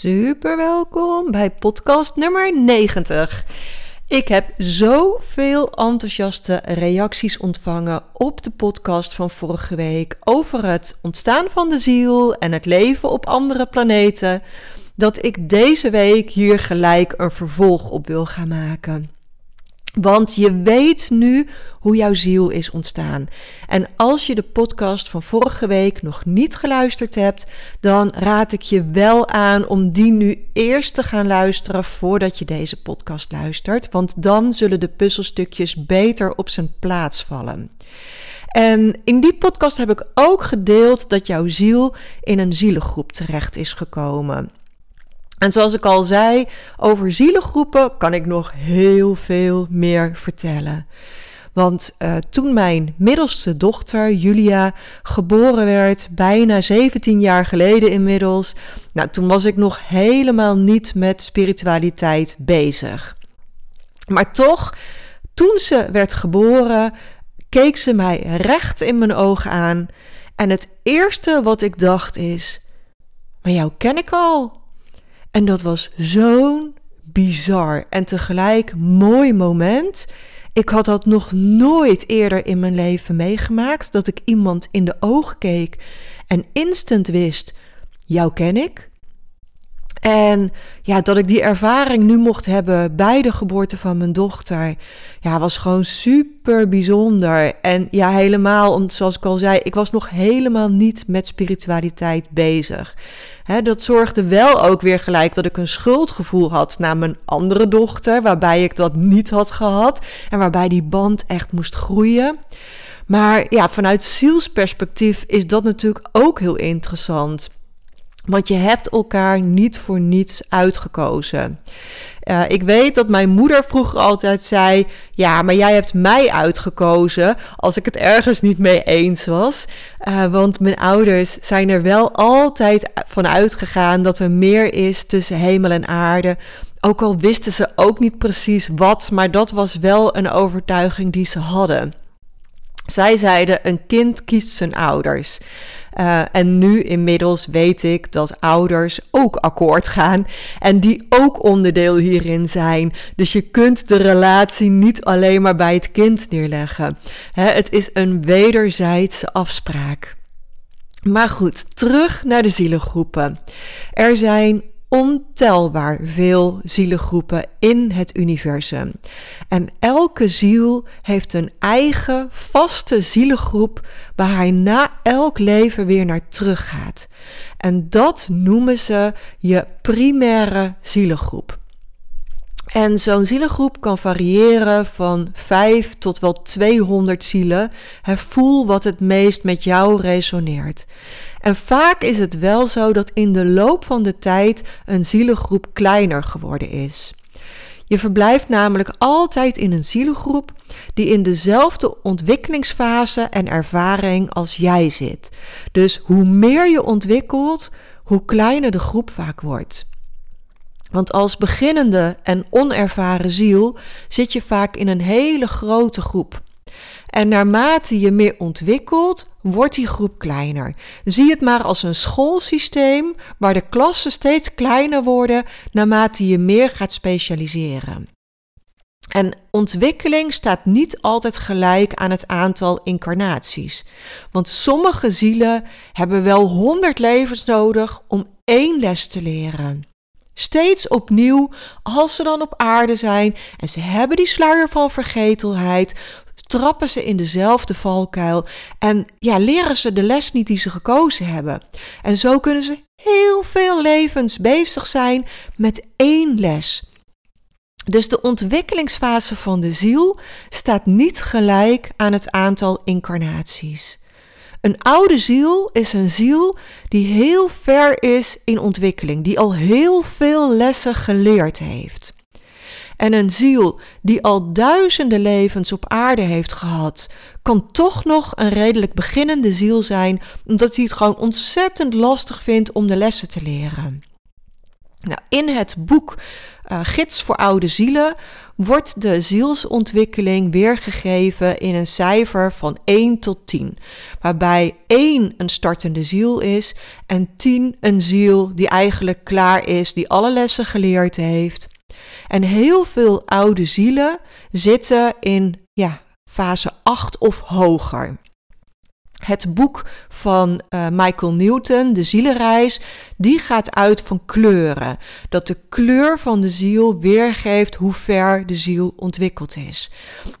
Super welkom bij podcast nummer 90. Ik heb zoveel enthousiaste reacties ontvangen op de podcast van vorige week over het ontstaan van de ziel en het leven op andere planeten, dat ik deze week hier gelijk een vervolg op wil gaan maken. Want je weet nu hoe jouw ziel is ontstaan. En als je de podcast van vorige week nog niet geluisterd hebt, dan raad ik je wel aan om die nu eerst te gaan luisteren voordat je deze podcast luistert. Want dan zullen de puzzelstukjes beter op zijn plaats vallen. En in die podcast heb ik ook gedeeld dat jouw ziel in een zielengroep terecht is gekomen. En zoals ik al zei, over zielengroepen kan ik nog heel veel meer vertellen. Want uh, toen mijn middelste dochter Julia geboren werd, bijna 17 jaar geleden inmiddels, nou, toen was ik nog helemaal niet met spiritualiteit bezig. Maar toch, toen ze werd geboren, keek ze mij recht in mijn ogen aan. En het eerste wat ik dacht is: Maar jou ken ik al. En dat was zo'n bizar en tegelijk mooi moment. Ik had dat nog nooit eerder in mijn leven meegemaakt. Dat ik iemand in de ogen keek en instant wist: jou ken ik. En ja, dat ik die ervaring nu mocht hebben bij de geboorte van mijn dochter, ja, was gewoon super bijzonder. En ja, helemaal, zoals ik al zei, ik was nog helemaal niet met spiritualiteit bezig. dat zorgde wel ook weer gelijk dat ik een schuldgevoel had naar mijn andere dochter, waarbij ik dat niet had gehad en waarbij die band echt moest groeien. Maar ja, vanuit zielsperspectief is dat natuurlijk ook heel interessant. Want je hebt elkaar niet voor niets uitgekozen. Uh, ik weet dat mijn moeder vroeger altijd zei: Ja, maar jij hebt mij uitgekozen als ik het ergens niet mee eens was. Uh, want mijn ouders zijn er wel altijd van uitgegaan dat er meer is tussen hemel en aarde. Ook al wisten ze ook niet precies wat, maar dat was wel een overtuiging die ze hadden. Zij zeiden: een kind kiest zijn ouders. Uh, en nu inmiddels weet ik dat ouders ook akkoord gaan en die ook onderdeel hierin zijn. Dus je kunt de relatie niet alleen maar bij het kind neerleggen. het is een wederzijdse afspraak. Maar goed, terug naar de zielengroepen. Er zijn ontelbaar veel zielengroepen in het universum. En elke ziel heeft een eigen vaste zielengroep waar hij na elk leven weer naar terug gaat. En dat noemen ze je primaire zielengroep. En zo'n zielengroep kan variëren van 5 tot wel 200 zielen. voel wat het meest met jou resoneert. En vaak is het wel zo dat in de loop van de tijd een zielengroep kleiner geworden is. Je verblijft namelijk altijd in een zielengroep die in dezelfde ontwikkelingsfase en ervaring als jij zit. Dus hoe meer je ontwikkelt, hoe kleiner de groep vaak wordt. Want als beginnende en onervaren ziel zit je vaak in een hele grote groep. En naarmate je meer ontwikkelt, wordt die groep kleiner. Zie het maar als een schoolsysteem waar de klassen steeds kleiner worden naarmate je meer gaat specialiseren. En ontwikkeling staat niet altijd gelijk aan het aantal incarnaties. Want sommige zielen hebben wel honderd levens nodig om één les te leren. Steeds opnieuw, als ze dan op aarde zijn en ze hebben die sluier van vergetelheid, trappen ze in dezelfde valkuil en ja, leren ze de les niet die ze gekozen hebben. En zo kunnen ze heel veel levens bezig zijn met één les. Dus de ontwikkelingsfase van de ziel staat niet gelijk aan het aantal incarnaties. Een oude ziel is een ziel die heel ver is in ontwikkeling, die al heel veel lessen geleerd heeft. En een ziel die al duizenden levens op aarde heeft gehad, kan toch nog een redelijk beginnende ziel zijn, omdat hij het gewoon ontzettend lastig vindt om de lessen te leren. Nou, in het boek uh, Gids voor Oude Zielen wordt de zielsontwikkeling weergegeven in een cijfer van 1 tot 10, waarbij 1 een startende ziel is en 10 een ziel die eigenlijk klaar is, die alle lessen geleerd heeft. En heel veel oude zielen zitten in ja, fase 8 of hoger. Het boek van uh, Michael Newton, De Zielenreis, die gaat uit van kleuren. Dat de kleur van de ziel weergeeft hoe ver de ziel ontwikkeld is.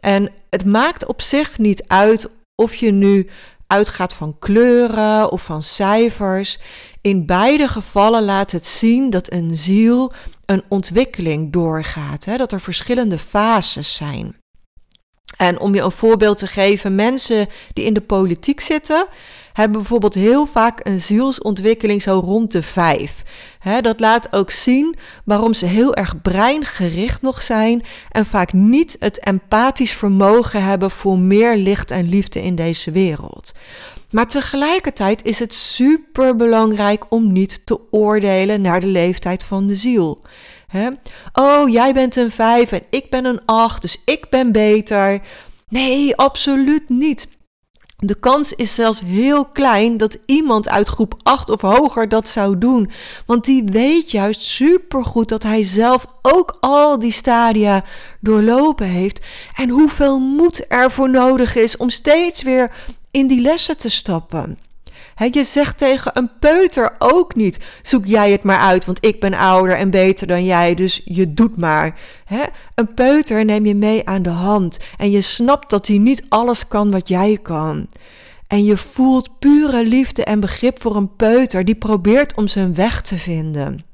En het maakt op zich niet uit of je nu uitgaat van kleuren of van cijfers. In beide gevallen laat het zien dat een ziel een ontwikkeling doorgaat. Hè? Dat er verschillende fases zijn. En om je een voorbeeld te geven, mensen die in de politiek zitten, hebben bijvoorbeeld heel vaak een zielsontwikkeling zo rond de vijf. dat laat ook zien waarom ze heel erg breingericht nog zijn en vaak niet het empathisch vermogen hebben voor meer licht en liefde in deze wereld. Maar tegelijkertijd is het super belangrijk om niet te oordelen naar de leeftijd van de ziel. Oh, jij bent een vijf en ik ben een acht, dus ik ben beter. Nee, absoluut niet. De kans is zelfs heel klein dat iemand uit groep 8 of hoger dat zou doen. Want die weet juist supergoed dat hij zelf ook al die stadia doorlopen heeft. En hoeveel moed er voor nodig is om steeds weer in die lessen te stappen. Je zegt tegen een peuter ook niet: zoek jij het maar uit, want ik ben ouder en beter dan jij, dus je doet maar. een peuter neem je mee aan de hand en je snapt dat hij niet alles kan wat jij kan. En je voelt pure liefde en begrip voor een peuter die probeert om zijn weg te vinden.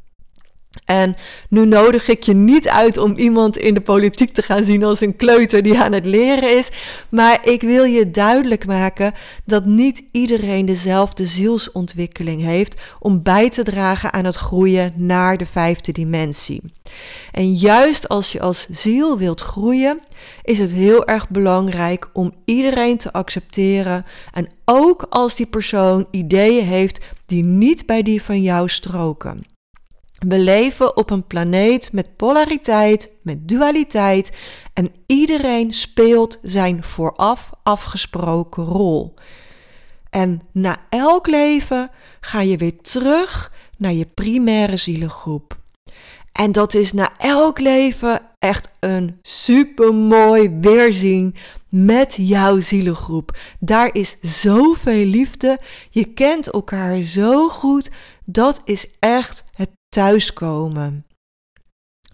En nu nodig ik je niet uit om iemand in de politiek te gaan zien als een kleuter die aan het leren is. Maar ik wil je duidelijk maken dat niet iedereen dezelfde zielsontwikkeling heeft om bij te dragen aan het groeien naar de vijfde dimensie. En juist als je als ziel wilt groeien, is het heel erg belangrijk om iedereen te accepteren. En ook als die persoon ideeën heeft die niet bij die van jou stroken. We leven op een planeet met polariteit, met dualiteit en iedereen speelt zijn vooraf afgesproken rol. En na elk leven ga je weer terug naar je primaire zielengroep. En dat is na elk leven echt een supermooi weerzien met jouw zielengroep. Daar is zoveel liefde. Je kent elkaar zo goed. Dat is echt het thuiskomen.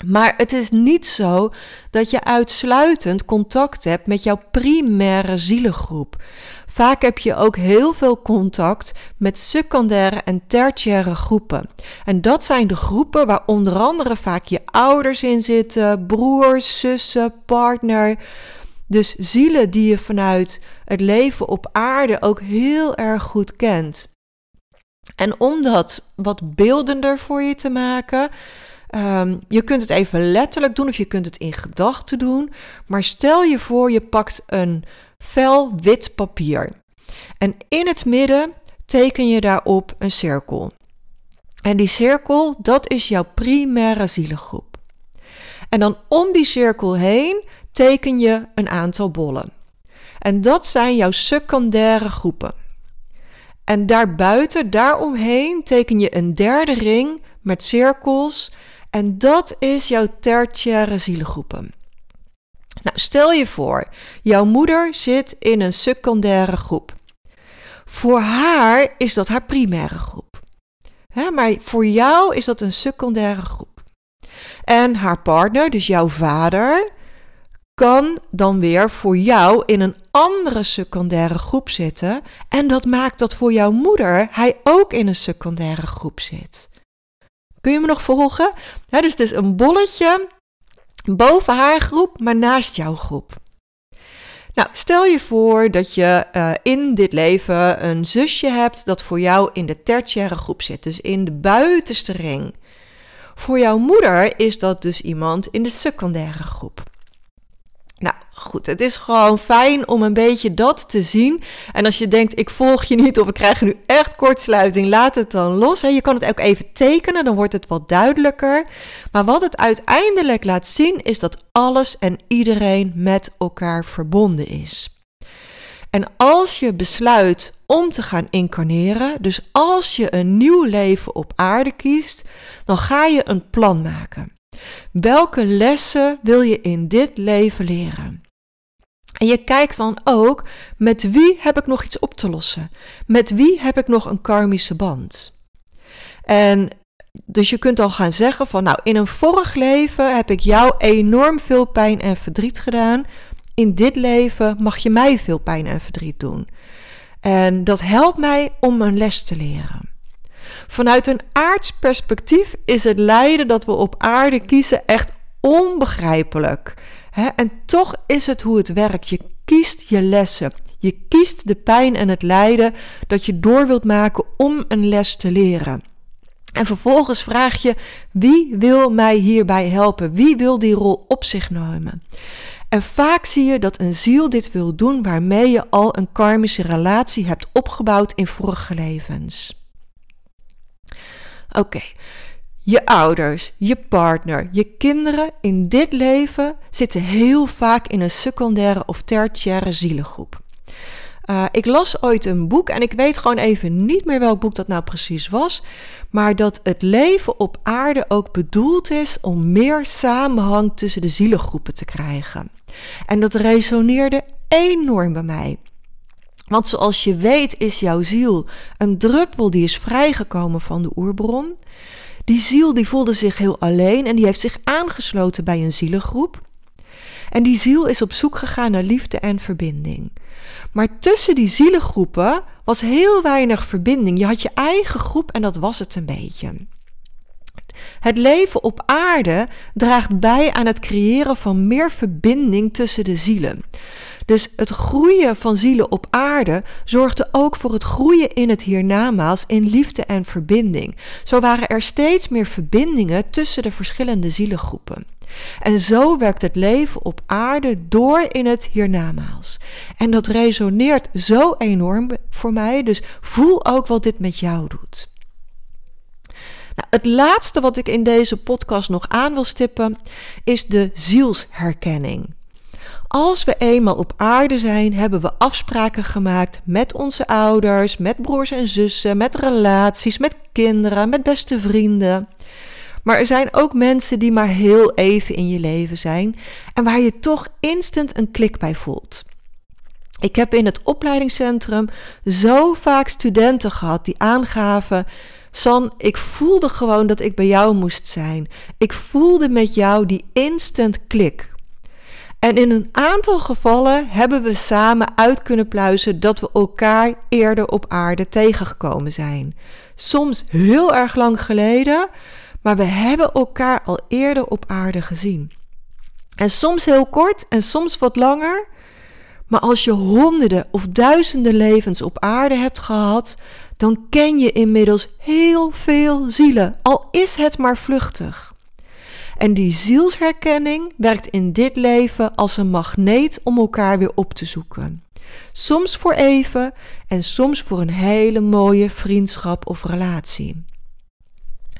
Maar het is niet zo dat je uitsluitend contact hebt met jouw primaire zielengroep. Vaak heb je ook heel veel contact met secundaire en tertiaire groepen. En dat zijn de groepen waar onder andere vaak je ouders in zitten, broers, zussen, partner. Dus zielen die je vanuit het leven op aarde ook heel erg goed kent. En om dat wat beeldender voor je te maken, um, je kunt het even letterlijk doen of je kunt het in gedachten doen. Maar stel je voor, je pakt een fel wit papier. En in het midden teken je daarop een cirkel. En die cirkel, dat is jouw primaire zielengroep. En dan om die cirkel heen teken je een aantal bollen. En dat zijn jouw secundaire groepen. En daarbuiten, daaromheen, teken je een derde ring met cirkels. En dat is jouw tertiaire zielengroepen. Nou, stel je voor, jouw moeder zit in een secundaire groep. Voor haar is dat haar primaire groep. maar voor jou is dat een secundaire groep. En haar partner, dus jouw vader, kan dan weer voor jou in een andere secundaire groep zitten. En dat maakt dat voor jouw moeder hij ook in een secundaire groep zit. Kun je me nog volgen? dus het is een bolletje Boven haar groep, maar naast jouw groep. Nou, stel je voor dat je uh, in dit leven een zusje hebt dat voor jou in de tertiaire groep zit, dus in de buitenste ring. Voor jouw moeder is dat dus iemand in de secundaire groep. Nou goed, het is gewoon fijn om een beetje dat te zien. En als je denkt, ik volg je niet of we krijgen nu echt kortsluiting, laat het dan los. Je kan het ook even tekenen, dan wordt het wat duidelijker. Maar wat het uiteindelijk laat zien, is dat alles en iedereen met elkaar verbonden is. En als je besluit om te gaan incarneren, dus als je een nieuw leven op aarde kiest, dan ga je een plan maken. Welke lessen wil je in dit leven leren? En je kijkt dan ook met wie heb ik nog iets op te lossen? Met wie heb ik nog een karmische band? En dus je kunt al gaan zeggen van nou in een vorig leven heb ik jou enorm veel pijn en verdriet gedaan. In dit leven mag je mij veel pijn en verdriet doen. En dat helpt mij om een les te leren. Vanuit een aards perspectief is het lijden dat we op aarde kiezen echt onbegrijpelijk. En toch is het hoe het werkt. Je kiest je lessen. Je kiest de pijn en het lijden dat je door wilt maken om een les te leren. En vervolgens vraag je: wie wil mij hierbij helpen? Wie wil die rol op zich nemen? En vaak zie je dat een ziel dit wil doen waarmee je al een karmische relatie hebt opgebouwd in vorige levens. Oké, je ouders, je partner, je kinderen in dit leven zitten heel vaak in een secundaire of tertiaire zielengroep. Uh, ik las ooit een boek en ik weet gewoon even niet meer welk boek dat nou precies was, maar dat het leven op aarde ook bedoeld is om meer samenhang tussen de zielengroepen te krijgen. En dat resoneerde enorm bij mij. Want zoals je weet is jouw ziel een druppel die is vrijgekomen van de oerbron. Die ziel die voelde zich heel alleen en die heeft zich aangesloten bij een zielengroep. En die ziel is op zoek gegaan naar liefde en verbinding. Maar tussen die zielengroepen was heel weinig verbinding. Je had je eigen groep en dat was het een beetje. Het leven op aarde draagt bij aan het creëren van meer verbinding tussen de zielen. Dus het groeien van zielen op aarde zorgde ook voor het groeien in het hiernamaals in liefde en verbinding. Zo waren er steeds meer verbindingen tussen de verschillende zielengroepen. En zo werkt het leven op aarde door in het hiernamaals. En dat resoneert zo enorm voor mij, dus voel ook wat dit met jou doet. Nou, het laatste wat ik in deze podcast nog aan wil stippen is de zielsherkenning. Als we eenmaal op aarde zijn, hebben we afspraken gemaakt met onze ouders, met broers en zussen, met relaties, met kinderen, met beste vrienden. Maar er zijn ook mensen die maar heel even in je leven zijn en waar je toch instant een klik bij voelt. Ik heb in het opleidingscentrum zo vaak studenten gehad die aangaven: San, ik voelde gewoon dat ik bij jou moest zijn. Ik voelde met jou die instant klik. En in een aantal gevallen hebben we samen uit kunnen pluizen dat we elkaar eerder op aarde tegengekomen zijn. Soms heel erg lang geleden, maar we hebben elkaar al eerder op aarde gezien. En soms heel kort en soms wat langer. Maar als je honderden of duizenden levens op aarde hebt gehad, dan ken je inmiddels heel veel zielen, al is het maar vluchtig. En die zielsherkenning werkt in dit leven als een magneet om elkaar weer op te zoeken. Soms voor even en soms voor een hele mooie vriendschap of relatie.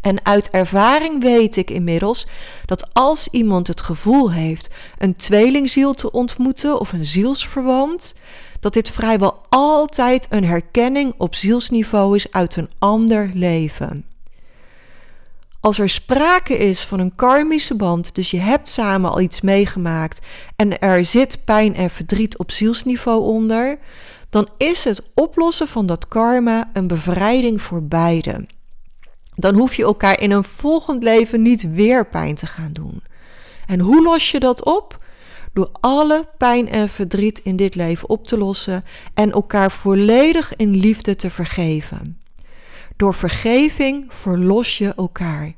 En uit ervaring weet ik inmiddels dat als iemand het gevoel heeft een tweelingziel te ontmoeten of een zielsverwant, dat dit vrijwel altijd een herkenning op zielsniveau is uit een ander leven. Als er sprake is van een karmische band, dus je hebt samen al iets meegemaakt en er zit pijn en verdriet op zielsniveau onder, dan is het oplossen van dat karma een bevrijding voor beiden. Dan hoef je elkaar in een volgend leven niet weer pijn te gaan doen. En hoe los je dat op? Door alle pijn en verdriet in dit leven op te lossen en elkaar volledig in liefde te vergeven. Door vergeving verlos je elkaar.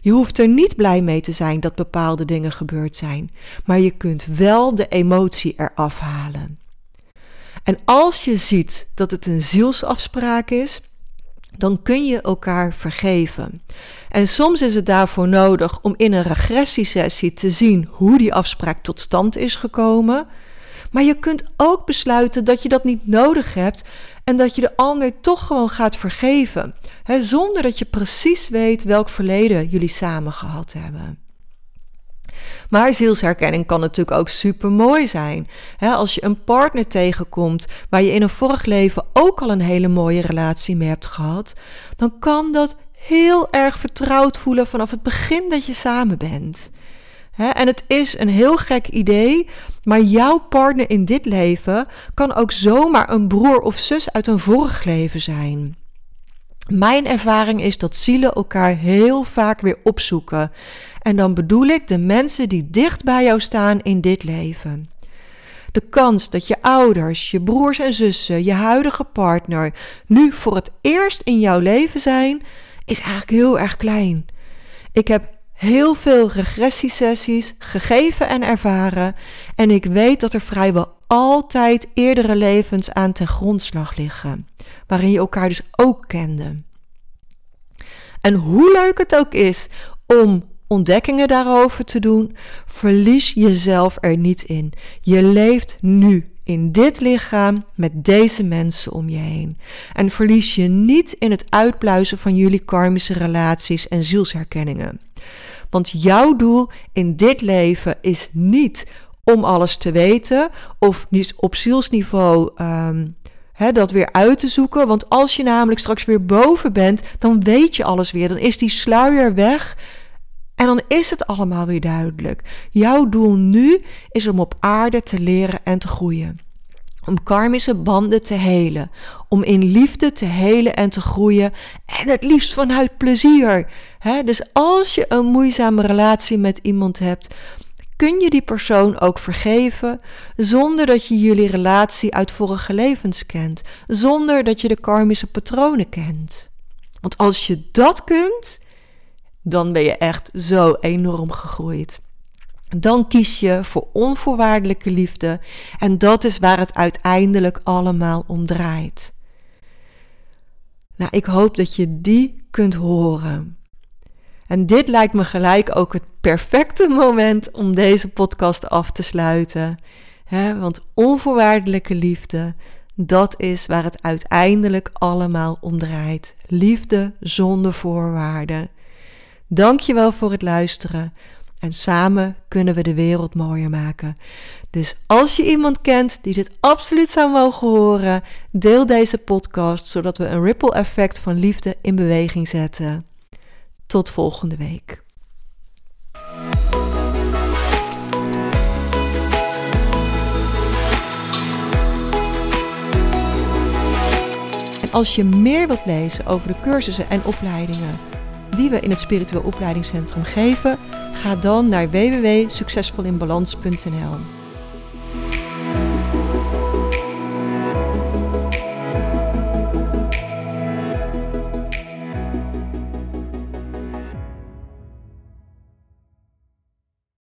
Je hoeft er niet blij mee te zijn dat bepaalde dingen gebeurd zijn, maar je kunt wel de emotie eraf halen. En als je ziet dat het een zielsafspraak is, dan kun je elkaar vergeven. En soms is het daarvoor nodig om in een regressiesessie te zien hoe die afspraak tot stand is gekomen. Maar je kunt ook besluiten dat je dat niet nodig hebt en dat je de ander toch gewoon gaat vergeven, hè, zonder dat je precies weet welk verleden jullie samen gehad hebben. Maar zielsherkenning kan natuurlijk ook super mooi zijn. als je een partner tegenkomt waar je in een vorig leven ook al een hele mooie relatie mee hebt gehad, dan kan dat heel erg vertrouwd voelen vanaf het begin dat je samen bent. En het is een heel gek idee, maar jouw partner in dit leven kan ook zomaar een broer of zus uit een vorig leven zijn. Mijn ervaring is dat zielen elkaar heel vaak weer opzoeken. En dan bedoel ik de mensen die dicht bij jou staan in dit leven. De kans dat je ouders, je broers en zussen, je huidige partner nu voor het eerst in jouw leven zijn, is eigenlijk heel erg klein. Ik heb heel veel regressiesessies gegeven en ervaren en ik weet dat er vrijwel altijd eerdere levens aan ten grondslag liggen, waarin je elkaar dus ook kende. En hoe leuk het ook is om ontdekkingen daarover te doen, verlies jezelf er niet in. Je leeft nu in dit lichaam met deze mensen om je heen. En verlies je niet in het uitpluizen van jullie karmische relaties en zielsherkenningen. Want jouw doel in dit leven is niet om alles te weten of op zielsniveau um, dat weer uit te zoeken. Want als je namelijk straks weer boven bent, dan weet je alles weer. Dan is die sluier weg. En dan is het allemaal weer duidelijk. Jouw doel nu is om op aarde te leren en te groeien. Om karmische banden te helen. Om in liefde te helen en te groeien. En het liefst vanuit plezier. dus als je een moeizame relatie met iemand hebt, kun je die persoon ook vergeven zonder dat je jullie relatie uit vorige levens kent, zonder dat je de karmische patronen kent. Want als je dat kunt, dan ben je echt zo enorm gegroeid. Dan kies je voor onvoorwaardelijke liefde en dat is waar het uiteindelijk allemaal om draait. Nou, ik hoop dat je die kunt horen. En dit lijkt me gelijk ook het perfecte moment om deze podcast af te sluiten. want onvoorwaardelijke liefde, dat is waar het uiteindelijk allemaal om draait. Liefde zonder voorwaarden. Dankjewel voor het luisteren. En samen kunnen we de wereld mooier maken. Dus als je iemand kent die dit absoluut zou mogen horen, deel deze podcast zodat we een ripple effect van liefde in beweging zetten. Tot volgende week. En als je meer wilt lezen over de cursussen en opleidingen die we in het Spiritueel Opleidingscentrum geven, ga dan naar www.succesvolinbalans.nl.